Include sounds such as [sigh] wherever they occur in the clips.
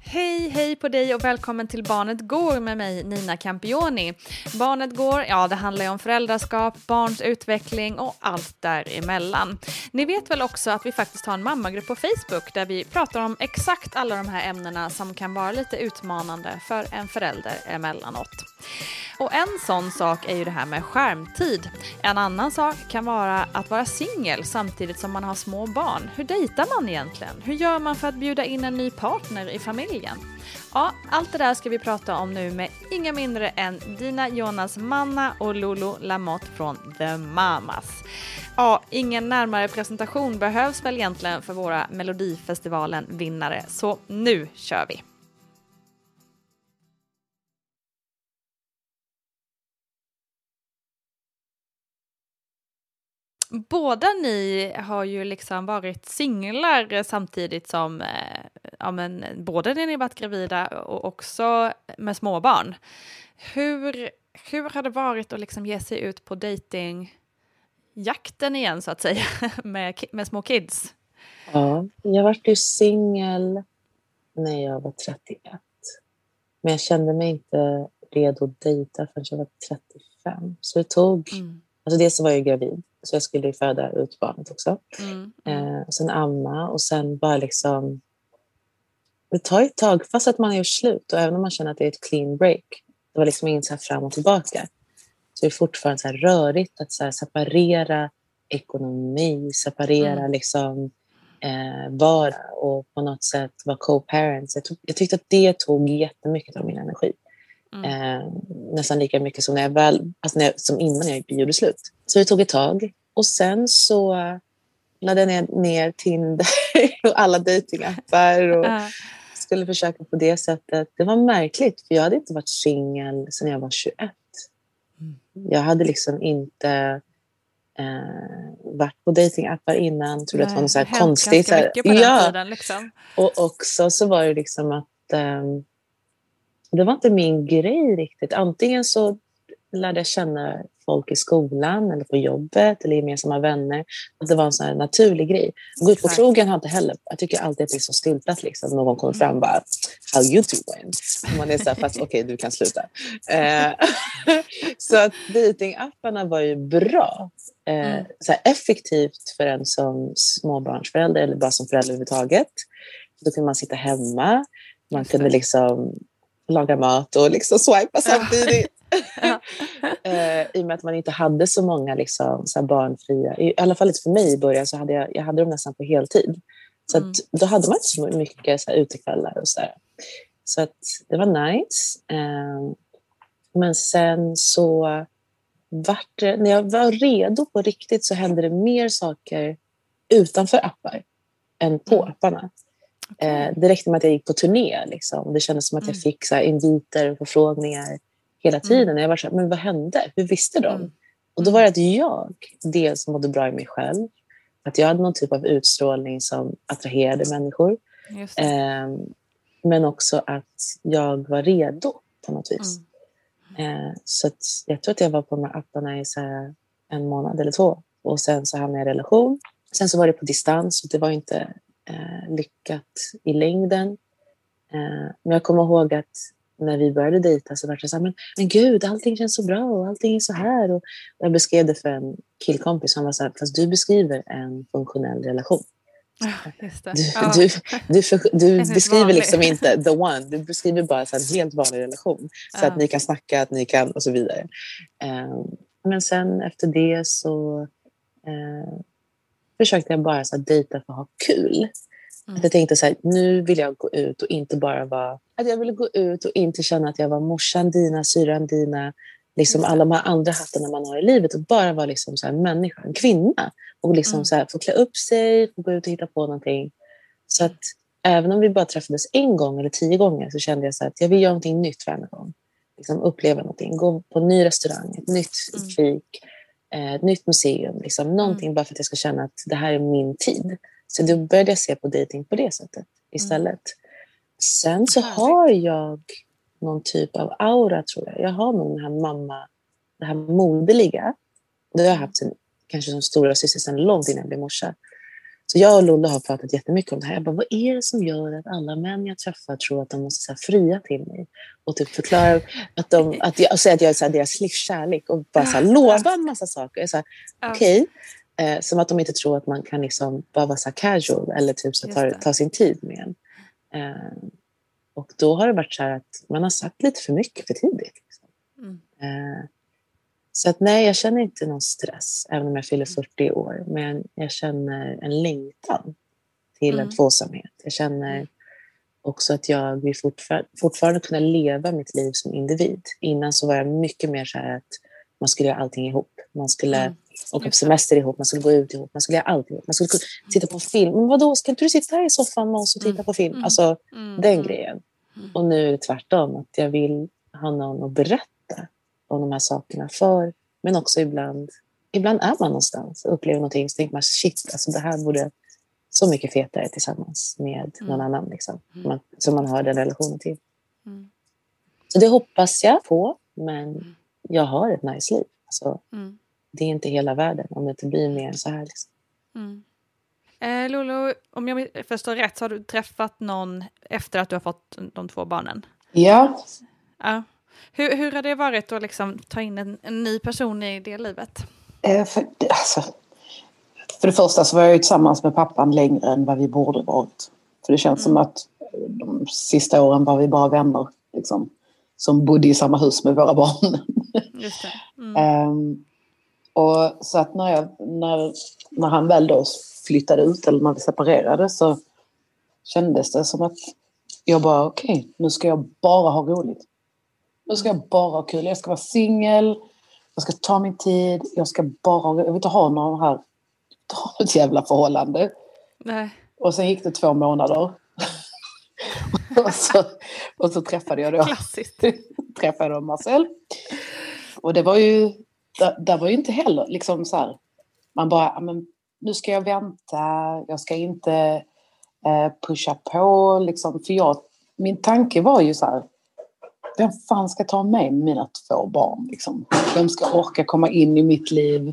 Hej, hej på dig och välkommen till Barnet Går med mig Nina Campioni. Barnet Går, ja det handlar ju om föräldraskap, barns utveckling och allt däremellan. Ni vet väl också att vi faktiskt har en mammagrupp på Facebook där vi pratar om exakt alla de här ämnena som kan vara lite utmanande för en förälder emellanåt. Och en sån sak är ju det här med skärmtid. En annan sak kan vara att vara singel samtidigt som man har små barn. Hur dejtar man egentligen? Hur gör man för att bjuda in en ny partner i familjen? Ja, allt det där ska vi prata om nu med inga mindre än Dina Jonas Manna och Lolo Lamotte från The Mamas. Ja, ingen närmare presentation behövs väl egentligen för våra Melodifestivalen-vinnare, så nu kör vi! Båda ni har ju liksom varit singlar samtidigt som, eh, ja men både när ni varit gravida och också med småbarn. Hur, hur har det varit att liksom ge sig ut på datingjakten igen så att säga [laughs] med, med små kids? Ja, jag var ju singel när jag var 31. Men jag kände mig inte redo att dejta förrän jag var 35. Så det tog... Mm. Alltså dels så var jag gravid så jag skulle föda ut barnet också. Mm. Mm. Eh, sen amma och sen bara liksom... Det tar ett tag, fast att man gjort slut och även om man känner att det är ett clean break. Det var liksom inget så fram och tillbaka. Så det är fortfarande så här rörigt att så separera ekonomi, separera mm. liksom eh, vara och på något sätt vara co-parents. Jag, jag, tyckte att det tog jättemycket av min energi. Mm. Eh, nästan lika mycket som, när jag väl, alltså när jag, som innan jag gjorde slut. Så det tog ett tag. Och sen så laddade jag ner Tinder [laughs] och alla dejtingappar och uh. skulle försöka på det sättet. Det var märkligt, för jag hade inte varit singel sedan jag var 21. Mm. Jag hade liksom inte eh, varit på datingappar innan, trodde att det var något så här konstigt. Ganska mycket på den ja. tiden. Liksom. Och också så var det liksom att eh, det var inte min grej riktigt. Antingen så lärde jag känna folk i skolan eller på jobbet eller gemensamma vänner. Att det var en sån här naturlig grej. Gå ut på krogen har inte heller... Jag tycker alltid att det är så styltat. Liksom. Någon kommer fram och bara “How you doing?” och Man är så här, fast okej, okay, du kan sluta. Eh, [laughs] så att datingapparna var ju bra. Eh, mm. så effektivt för en som småbarnsförälder eller bara som förälder överhuvudtaget. Då kunde man sitta hemma. Man kunde liksom laga mat och liksom swipa samtidigt. [laughs] eh, I och med att man inte hade så många liksom, så barnfria, i alla fall för mig i början så hade jag, jag hade dem nästan på heltid. Så mm. att, då hade man inte så mycket så här, utekvällar och så där. Så att, det var nice. Eh, men sen så vart det, när jag var redo på riktigt så hände det mer saker utanför appar än på mm. apparna. Eh, det räckte med att jag gick på turné. Liksom. Det kändes som att jag mm. fick så här, inviter och förfrågningar hela mm. tiden. Mm. Jag var så här, men vad hände? Hur visste de? Mm. Och då var det att jag dels mådde bra i mig själv. Att jag hade någon typ av utstrålning som attraherade människor. Eh, men också att jag var redo på något vis. Mm. Eh, så jag tror att jag var på de här apparna i så en månad eller två. Och sen så hamnade jag i relation. Sen så var det på distans och det var inte eh, lyckat i längden. Eh, men jag kommer ihåg att när vi började dejta så var det så här, men, men gud, allting känns så bra och allting är så här. Och jag beskrev det för en killkompis som var så här, fast du beskriver en funktionell relation. Du, ja. du, du, du beskriver liksom inte the one, du beskriver bara så en helt vanlig relation. Så ja. att ni kan snacka, att ni kan och så vidare. Um, men sen efter det så uh, försökte jag bara så här, dejta för att ha kul. Mm. Att jag tänkte så här, nu vill jag gå ut och inte bara vara... Att jag ville gå ut och inte känna att jag var morsan Dina, syran Dina, liksom alla de här andra hattarna man har i livet och bara vara liksom så här, människa, en kvinna. Och liksom mm. så här, få klä upp sig, få gå ut och hitta på någonting. Så att även om vi bara träffades en gång eller tio gånger så kände jag så att jag vill göra någonting nytt varje gång. Liksom uppleva någonting, gå på en ny restaurang, ett nytt mm. fik, eh, ett nytt museum. Liksom, någonting mm. bara för att jag ska känna att det här är min tid. Så då började jag se på dating på det sättet istället. Mm. Sen så har jag någon typ av aura, tror jag. Jag har nog den här mamma, det här moderliga. Det har jag haft sen, kanske som stora syster sedan långt innan jag blev morsa. Så jag och Lolle har pratat jättemycket om det här. Jag bara, vad är det som gör att alla män jag träffar tror att de måste så fria till mig? Och typ förklara att de, att jag, och säga att jag är så här, deras livskärlek och bara så här, [laughs] lova en massa saker. Okej, okay. Eh, som att de inte tror att man kan liksom bara vara så casual eller typ så ta, ta sin tid med en. Eh, och då har det varit så här att man har sagt lite för mycket för tidigt. Liksom. Mm. Eh, så att nej, jag känner inte någon stress även om jag fyller 40 år. Men jag känner en längtan till mm. en tvåsamhet. Jag känner mm. också att jag vill fortfar fortfarande kunna leva mitt liv som individ. Innan så var jag mycket mer så här att man skulle göra allting ihop. Man skulle mm åka på semester ihop, man skulle gå ut ihop, man skulle göra allt ihop. Man skulle titta på film. Men vadå, ska inte du sitta här i soffan med oss och titta mm. på film? Mm. Alltså mm. den grejen. Och nu är det tvärtom, att jag vill ha någon att berätta om de här sakerna för. Men också ibland, ibland är man någonstans och upplever någonting så tänker man shit, alltså det här borde så mycket fetare tillsammans med mm. någon annan liksom, man, som man har den relationen till. Mm. Så det hoppas jag på, men jag har ett nice liv. Alltså, mm det är inte hela världen om det inte blir mer än så här. Liksom. Mm. Eh, Lolo, om jag förstår rätt så har du träffat någon efter att du har fått de två barnen? Ja. ja. Hur, hur har det varit att liksom ta in en, en ny person i det livet? Eh, för, alltså, för det första så var jag ju tillsammans med pappan längre än vad vi borde varit. För det känns mm. som att de sista åren var vi bara vänner. Liksom, som bodde i samma hus med våra barn. Mm. um, [laughs] Och så att när, jag, när, när han väl då flyttade ut eller när vi separerade så kändes det som att jag bara okej, okay, nu ska jag bara ha roligt. Nu ska jag bara ha kul. Jag ska vara singel, jag ska ta min tid, jag ska bara Jag vill inte ha någon här, [laughs] ta ett jävla förhållande. Nej. Och sen gick det två månader. [laughs] och, så, och så träffade jag då Klassiskt. [laughs] träffade jag Marcel. Och det var ju där, där var ju inte heller liksom så här, man bara, men, nu ska jag vänta, jag ska inte eh, pusha på liksom. För jag, min tanke var ju så här, vem fan ska ta med mina två barn? Liksom? Vem ska orka komma in i mitt liv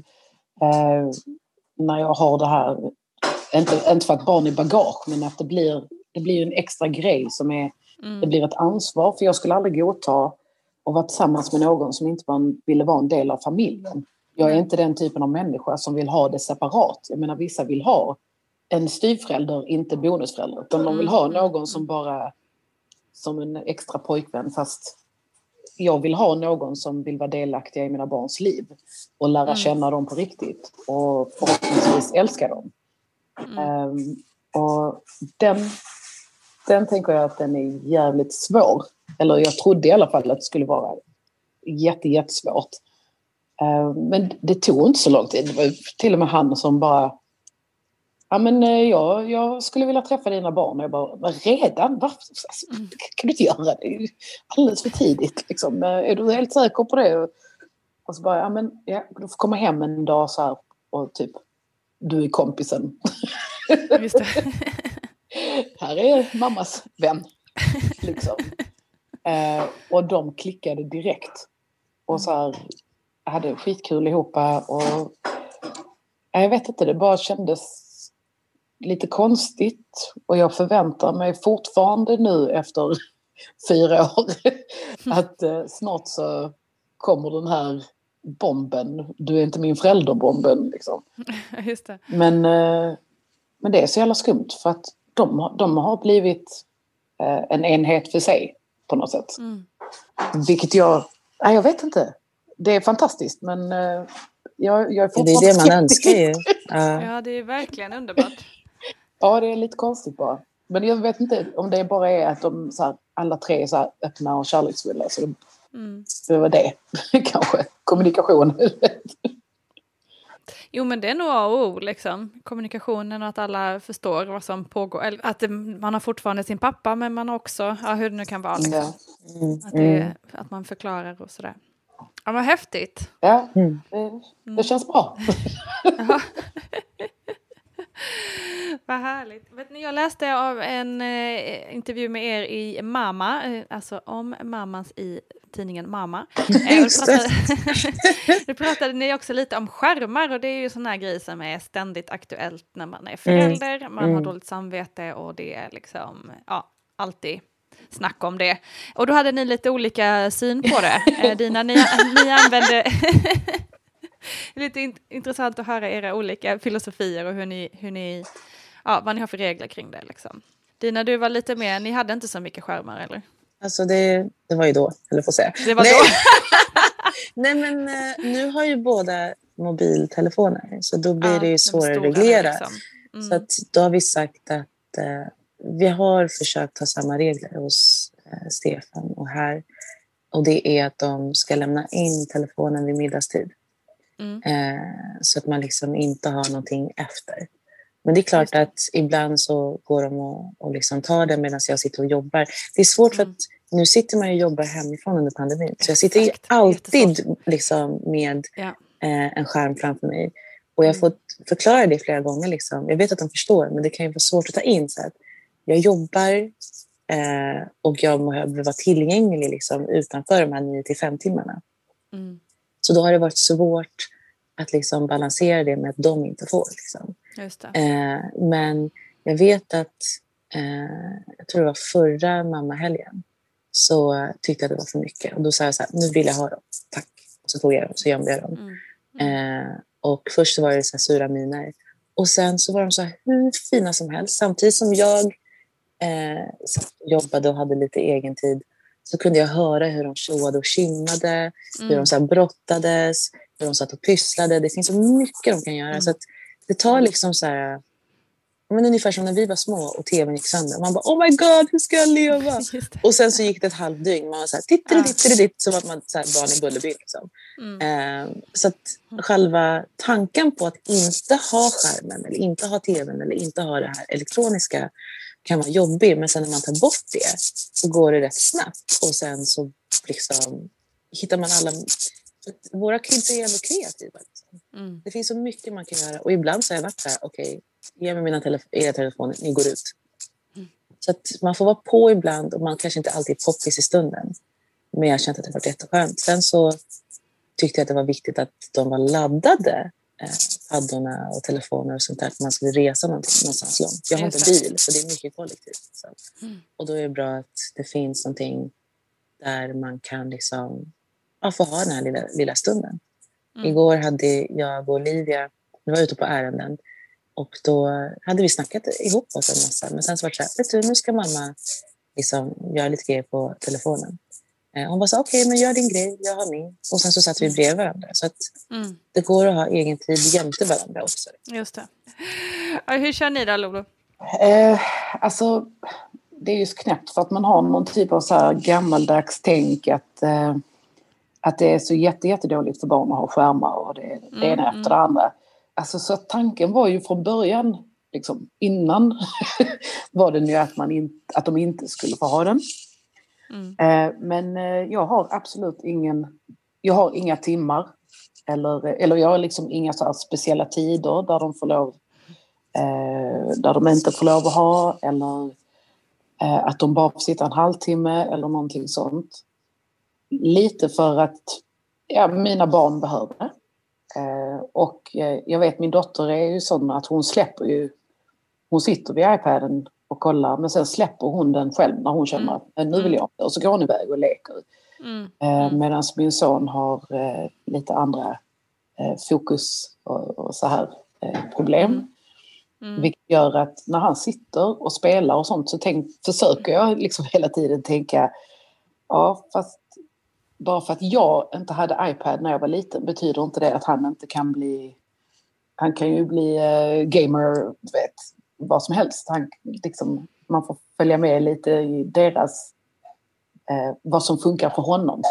eh, när jag har det här? Inte, inte för att barn är bagage, men att det blir, det blir en extra grej som är, mm. det blir ett ansvar. För jag skulle aldrig godta att vara tillsammans med någon som inte var, ville vara en del av familjen. Jag är inte den typen av människa som vill ha det separat. Jag menar vissa vill ha en styvförälder, inte bonusförälder. Utan de vill ha mm. någon som bara som en extra pojkvän fast jag vill ha någon som vill vara delaktig i mina barns liv och lära mm. känna dem på riktigt och förhoppningsvis älska dem. Mm. Um, och den, den tänker jag att den är jävligt svår. Eller jag trodde i alla fall att det skulle vara jätte, jättesvårt. Um, men det tog inte så lång tid. Det var till och med han som bara Ja, men eh, jag, jag skulle vilja träffa dina barn. Jag bara, redan? Varför? Alltså, mm. kan du inte göra det? Är alldeles för tidigt. Liksom. Eh, är du helt säker på det? Och så bara, ja men ja, du får komma hem en dag så här och typ, du är kompisen. Just [laughs] här är mammas vän. Liksom. Eh, och de klickade direkt. Och så här, hade skitkul ihop och jag vet inte, det bara kändes lite konstigt och jag förväntar mig fortfarande nu efter [laughs] fyra år [laughs] att eh, snart så kommer den här bomben. Du är inte min förälderbomben. Liksom. [laughs] Men, eh, men det är så jävla skumt för att de, de har blivit eh, en enhet för sig på något sätt. Mm. Vilket jag, nej, jag vet inte. Det är fantastiskt men eh, jag, jag är fortfarande Det är det man önskar ju. Ja, det är verkligen underbart. Ja, det är lite konstigt bara. Men jag vet inte om det bara är att de så här, alla tre är så här, öppna och kärleksfulla. Så det, mm. det var det, [laughs] kanske. Kommunikation. Jo men det är nog A och O liksom. Kommunikationen och att alla förstår vad som pågår. Eller att man har fortfarande sin pappa men man har också, ja, hur det nu kan vara. Liksom. Ja. Mm. Att, det, mm. att, man förklarar och sådär. Ja vad häftigt. Ja, mm. det, det känns bra. [laughs] [laughs] Vad härligt. Vet ni, jag läste av en eh, intervju med er i Mamma, eh, alltså om mammas i tidningen Mamma. [laughs] Eh, pratade, [laughs] då pratade ni också lite om skärmar och det är ju sån här grej som är ständigt aktuellt när man är förälder, mm. man har mm. dåligt samvete och det är liksom, ja, alltid snack om det. Och då hade ni lite olika syn på det. [laughs] Eh, Dina, ni, ni använde lite in intressant att höra era olika filosofier och hur ni, hur ni, ja, vad ni har för regler kring det. Liksom. Dina, du var lite mer, ni hade inte så mycket skärmar eller? Alltså det, det var ju då, eller får säga. Det var Nej. då? [laughs] Nej men eh, nu har ju båda mobiltelefoner så då blir ja, det ju svårare att reglera. Liksom. Mm. Så att då har vi sagt att eh, vi har försökt ha samma regler hos eh, Stefan och här. Och det är att de ska lämna in telefonen vid middagstid. Mm. Eh, så att man liksom inte har någonting efter. Men det är klart att ibland så går de och, och liksom tar det medan jag sitter och jobbar. Det är svårt mm. för att nu sitter man och jobbar hemifrån under pandemin. Så jag sitter Exakt. alltid liksom med ja. eh, en skärm framför mig. Och jag har mm. fått förklara det flera gånger. Liksom. Jag vet att de förstår, men det kan ju vara svårt att ta in. Så att jag jobbar eh, och jag behöver vara tillgänglig liksom, utanför de här 9 till 5 timmarna. Mm. Så då har det varit svårt att liksom balansera det med att de inte får. Liksom. Eh, men jag vet att, eh, jag tror det var förra mammahelgen, så tyckte jag att det var för mycket. Och då sa jag så här, nu vill jag ha dem, tack. Och så tog jag dem, så gömde jag dem. Mm. Mm. Eh, och först var det så sura miner. Och sen så var de så här hur fina som helst. Samtidigt som jag eh, jobbade och hade lite egen tid så kunde jag höra hur de tjoade och kimmade, mm. hur de mm. så brottades, hur de satt och pysslade. Det finns så mycket de kan göra. Mm. Så det tar liksom så här, men ungefär som när vi var små och tvn gick sönder. Man bara oh my god, hur ska jag leva? [laughs] Och sen så gick det ett halvdygn. Man var så här, titteri, som att man så här, barn i Bullerby. Liksom. Mm. Eh, så att själva tanken på att inte ha skärmen eller inte ha tvn eller inte ha det här elektroniska kan vara jobbig. Men sen när man tar bort det så går det rätt snabbt. Och sen så liksom hittar man alla... Våra kids är jävligt kreativa. Mm. Det finns så mycket man kan göra. Och ibland så har jag varit så här, okej, okay, ge mig mina telef era telefoner, ni går ut. Mm. Så att man får vara på ibland och man kanske inte alltid är poppis i stunden. Men jag har känt att det varit jätteskönt. Sen så tyckte jag att det var viktigt att de var laddade, eh, paddorna och telefoner och sånt där, att man skulle resa någonstans långt. Jag har inte bil, så det är mycket kollektivt. Mm. Och då är det bra att det finns någonting där man kan liksom, ja, få ha den här lilla, lilla stunden. Mm. Igår hade jag och Olivia, vi var ute på ärenden och då hade vi snackat ihop oss en massa. Men sen så var det så här, vet du, nu ska mamma liksom göra lite grejer på telefonen. Eh, hon bara sa okej, okay, men gör din grej, jag har min. Och sen så satt vi bredvid varandra. Så att mm. det går att ha egen tid jämte varandra också. Just det. Hur kör ni då, Lolo? Eh, alltså, det är ju knäppt för att man har någon typ av så här gammaldags tänk att, eh, att det är så jätte, jättedåligt för barn att ha skärmar och det, mm, det ena mm. efter det andra. Alltså, så tanken var ju från början, liksom, innan, [laughs] var den ju att, man in, att de inte skulle få ha den. Mm. Eh, men eh, jag har absolut ingen, jag har inga timmar eller, eller jag har liksom inga så speciella tider där de får lov, eh, där de inte får lov att ha eller att de bara får sitta en halvtimme eller någonting sånt. Lite för att ja, mina barn behöver det. Och jag vet min dotter är ju sån att hon släpper ju, hon sitter vid iPaden och kollar men sen släpper hon den själv när hon känner att mm. nu vill jag inte och så går hon iväg och leker. Mm. Eh, mm. Medan min son har eh, lite andra eh, fokus och, så här eh, problem. Mm. Mm. Vilket gör att när han sitter och spelar och sånt så tänk, försöker jag liksom hela tiden tänka ja fast bara för att jag inte hade iPad när jag var liten betyder inte det att han inte kan bli han kan ju bli uh, gamer, vet, vad som helst. Han, liksom, man får följa med lite i deras, eh, vad som funkar för honom.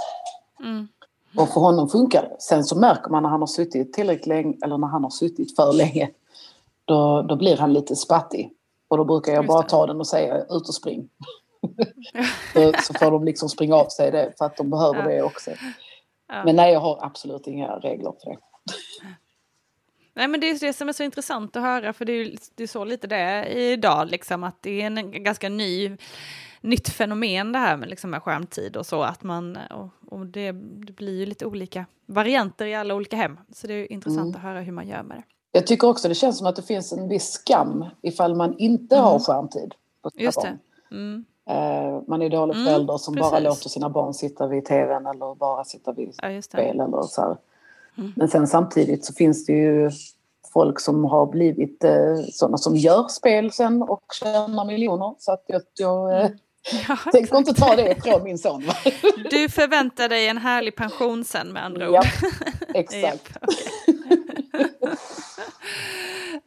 Mm. Och för honom funkar det. Sen så märker man när han har suttit tillräckligt länge eller när han har suttit för länge. Då, då blir han lite spattig. Och då brukar jag bara ta den och säga ut och spring. Så, så får de liksom springa av sig det för att de behöver ja. det också. Ja. Men nej, jag har absolut inga regler för det. Nej men det är det som är så intressant att höra för det är, det är så lite det är idag liksom att det är en ganska ny nytt fenomen det här med, liksom med skärmtid och så att man och, och det, det, blir ju lite olika varianter i alla olika hem så det är intressant mm. att höra hur man gör med det. Jag tycker också det känns som att det finns en viss skam ifall man inte mm. har skärmtid. På Just det. Mm. Uh, man är dålig mm, förälder som precis. bara låter sina barn sitta vid tvn eller bara sitta vid ja, spel eller så här. Mm. Men sen samtidigt så finns det ju folk som har blivit eh, sådana som gör spel sen och tjänar miljoner. Så att jag, jag eh, mm. [laughs] ja, tänker inte ta det från min son. [laughs] Du förväntar dig en härlig pension sen med andra ord. Ja, exakt.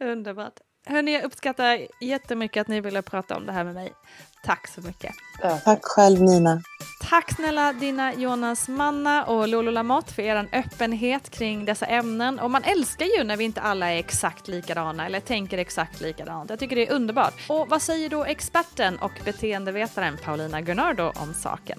[laughs] Underbart. Hörni, jag uppskattar jättemycket att ni ville prata om det här med mig. Tack så mycket. Ja, tack själv Nina. Tack snälla Dina Jonas Manna och Lolo Lamotte för er öppenhet kring dessa ämnen. Och man älskar ju när vi inte alla är exakt likadana eller tänker exakt likadant. Jag tycker det är underbart. Och vad säger då experten och beteendevetaren Paulina Gunnardo om saken?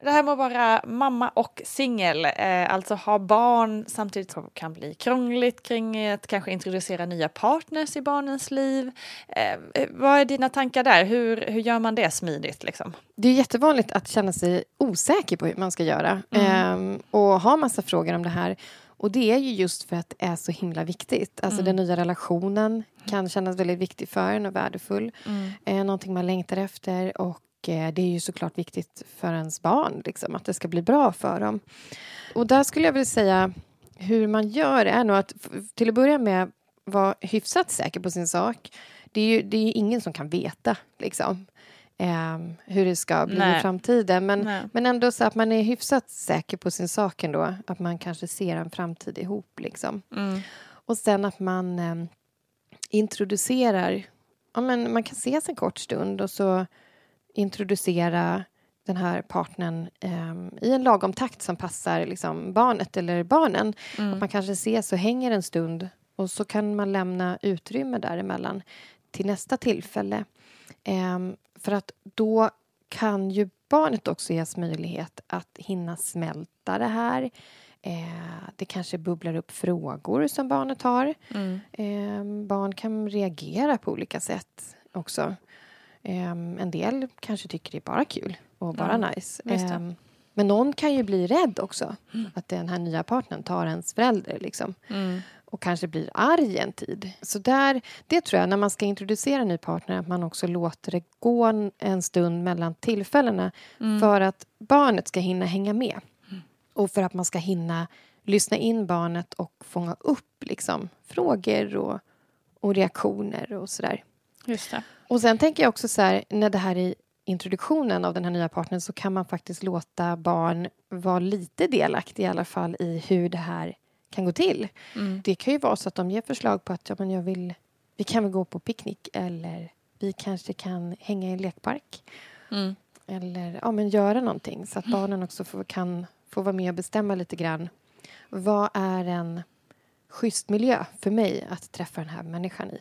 Det här med att vara mamma och singel, eh, alltså ha barn samtidigt som kan bli krångligt kring att kanske introducera nya partners i barnens liv. Eh, vad är dina tankar där? Hur, hur gör man det smidigt? Liksom? Det är jättevanligt att känna sig osäker på hur man ska göra mm. eh, och ha massa frågor om det här. Och det är ju just för att det är så himla viktigt. Alltså mm. den nya relationen kan kännas väldigt viktig för en och värdefull. Mm. Eh, någonting man längtar efter och Eh, det är ju såklart viktigt för ens barn, liksom, att det ska bli bra för dem. Och där skulle jag vilja säga hur man gör är nog att till att börja med vara hyfsat säker på sin sak. Det är ju det är ingen som kan veta liksom, eh, hur det ska bli Nej. i framtiden. Men, men ändå så att man är hyfsat säker på sin sak ändå. Att man kanske ser en framtid ihop. Liksom. Mm. Och sen att man eh, introducerar... Ja, men man kan ses en kort stund och så introducera den här partnern eh, i en lagom takt som passar liksom, barnet eller barnen. Mm. Att man kanske ses och hänger en stund och så kan man lämna utrymme däremellan till nästa tillfälle. Eh, för att då kan ju barnet också ges möjlighet att hinna smälta det här. Eh, det kanske bubblar upp frågor som barnet har. Mm. Eh, barn kan reagera på olika sätt också. Um, en del kanske tycker det är bara kul och bara mm. nice. Um, men någon kan ju bli rädd också. Mm. Att den här nya partnern tar ens förälder. Liksom. Mm. Och kanske blir arg en tid. Så där, det tror jag, när man ska introducera en ny partner, att man också låter det gå en, en stund mellan tillfällena mm. för att barnet ska hinna hänga med. Mm. Och för att man ska hinna lyssna in barnet och fånga upp liksom, frågor och, och reaktioner och sådär. Just det. Och sen tänker jag också så här, när det här är introduktionen av den här nya partnern så kan man faktiskt låta barn vara lite delaktiga i alla fall i hur det här kan gå till. Mm. Det kan ju vara så att de ger förslag på att ja, men jag vill, vi kan väl gå på picknick eller vi kanske kan hänga i en lekpark. Mm. Eller ja, men göra någonting så att barnen också får, kan få vara med och bestämma lite grann. Vad är en schysst miljö för mig att träffa den här människan i?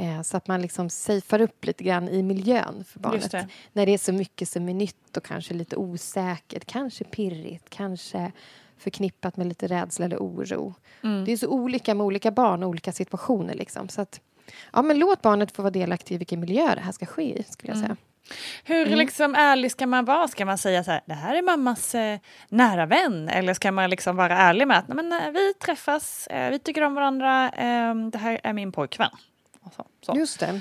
Eh, så att man liksom safear upp lite grann i miljön för barnet. Det. När det är så mycket som är nytt och kanske lite osäkert, kanske pirrigt, kanske förknippat med lite rädsla eller oro. Mm. Det är så olika med olika barn och olika situationer. Liksom. Så att, ja, men låt barnet få vara delaktig i vilken miljö det här ska ske i. Skulle jag säga. Mm. Hur mm. liksom ärlig ska man vara? Ska man säga så här, det här är mammas eh, nära vän? Eller ska man liksom vara ärlig med att men, eh, vi träffas, eh, vi tycker om varandra, eh, det här är min pojkvän? Så, så. Just det.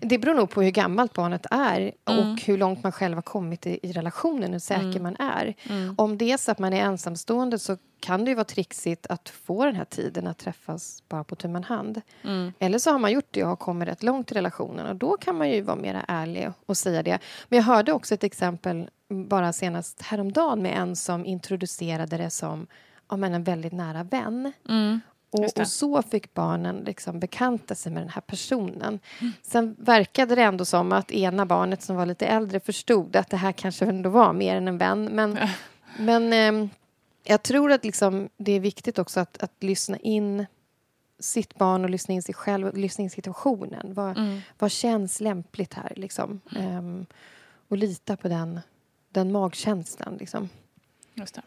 Det beror nog på hur gammalt barnet är Mm. och hur långt man själv har kommit i, i relationen, hur säker Mm. man är. Mm. Om det är så att man är ensamstående så kan det ju vara trixigt att få den här tiden att träffas bara på tu man hand. Mm. Eller så har man gjort det och har kommit rätt långt i relationen och då kan man ju vara mer ärlig och säga det. Men jag hörde också ett exempel bara senast häromdagen med en som introducerade det som ja, men en väldigt nära vän. Mm. Och, och så fick barnen liksom bekanta sig med den här personen. Sen verkade det ändå som att ena barnet som var lite äldre förstod att det här kanske ändå var mer än en vän. Men, men ehm, jag tror att liksom, det är viktigt också att, att lyssna in sitt barn och lyssna in sig själv och lyssna in situationen. Vad, Mm. vad känns lämpligt här? Liksom? Ehm, och lita på den, den magkänslan. Liksom. Just det.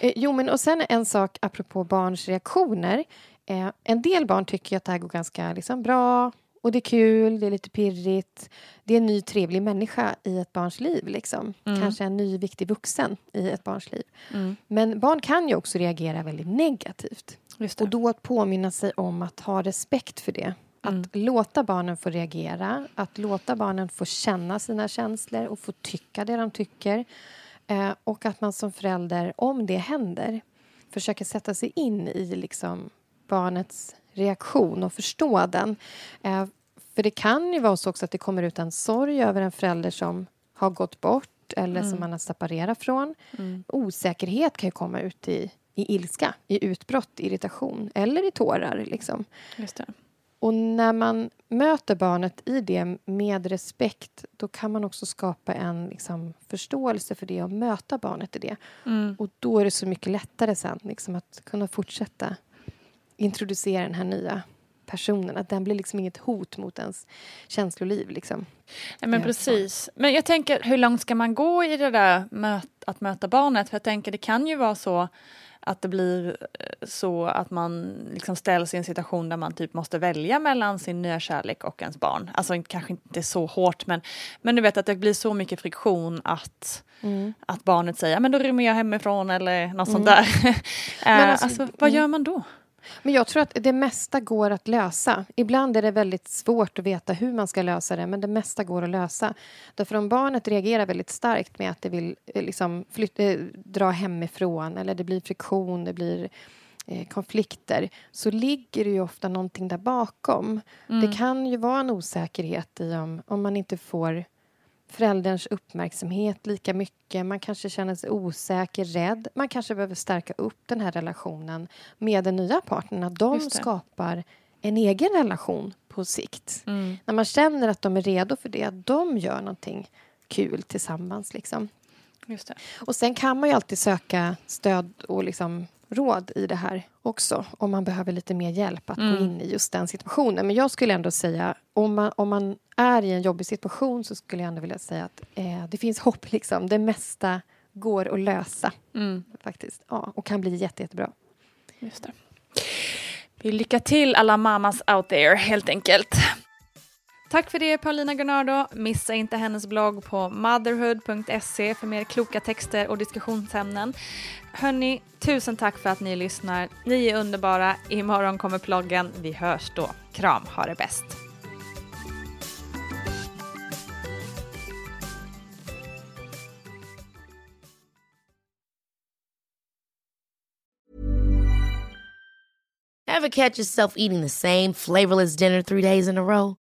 Eh, jo, men och sen en sak apropå barns reaktioner. Eh, en del barn tycker att det här går ganska liksom, bra och det är kul, det är lite pirrigt. Det är en ny trevlig människa i ett barns liv. Liksom. Mm. Kanske en ny viktig vuxen i ett barns liv. Mm. Men barn kan ju också reagera väldigt negativt. Och då att påminna sig om att ha respekt för det. Att Mm. låta barnen få reagera, att låta barnen få känna sina känslor och få tycka det de tycker. Eh, och att man som förälder, om det händer, försöker sätta sig in i liksom barnets reaktion och förstå den. Eh, för det kan ju vara så också att det kommer ut en sorg över en förälder som har gått bort eller som man har separerat från. Mm. Osäkerhet kan ju komma ut i, i ilska, i utbrott, irritation eller i tårar. Liksom. Just det. Och när man möter barnet i det med respekt då kan man också skapa en liksom, förståelse för det och möta barnet i det. Mm. Och då är det så mycket lättare sen liksom, att kunna fortsätta introducera den här nya personen. Att den blir liksom inget hot mot ens känsloliv. Liksom. Ja, men Ja, precis. Men jag tänker, hur långt ska man gå i det där möt, att möta barnet? För jag tänker, det kan ju vara så att det blir eh, så att man liksom ställs i en situation där man typ måste välja mellan sin nya kärlek och ens barn. Alltså kanske inte så hårt, men, men du vet att det blir så mycket friktion att, Mm. att barnet säger men då rymmer jag hemifrån eller något sånt Mm. där. [laughs] Eh, alltså- alltså, vad mm. gör man då? Men jag tror att det mesta går att lösa. Ibland är det väldigt svårt att veta hur man ska lösa det, men det mesta går att lösa. Därför om barnet reagerar väldigt starkt med att det vill eh, liksom flyt- eh, dra hemifrån eller det blir friktion, det blir eh, konflikter så ligger det ju ofta någonting där bakom. Mm. Det kan ju vara en osäkerhet i om, om man inte får förälderns uppmärksamhet lika mycket. Man kanske känner sig osäker, rädd. Man kanske behöver stärka upp den här relationen med den nya partnern. Att de skapar en egen relation på sikt. Mm. När man känner att de är redo för det, att de gör någonting kul tillsammans. Liksom. Och sen kan man ju alltid söka stöd och liksom råd i det här också om man behöver lite mer hjälp att Mm. gå in i just den situationen. Men jag skulle ändå säga, om man, om man är i en jobbig situation så skulle jag ändå vilja säga att eh, det finns hopp. Liksom. Det mesta går att lösa Mm. faktiskt. Ja, och kan bli jätte, jättebra. Just det. Vi lycka till alla mamas out there helt enkelt. Tack för det Paulina Gunnardo. Missa inte hennes blogg på motherhood.se för mer kloka texter och diskussionsämnen. Hörni, tusen tack för att ni lyssnar. Ni är underbara. Imorgon kommer ploggen. Vi hörs då. Kram, ha det bäst. Ever catch yourself eating the same flavorless dinner three days in a row?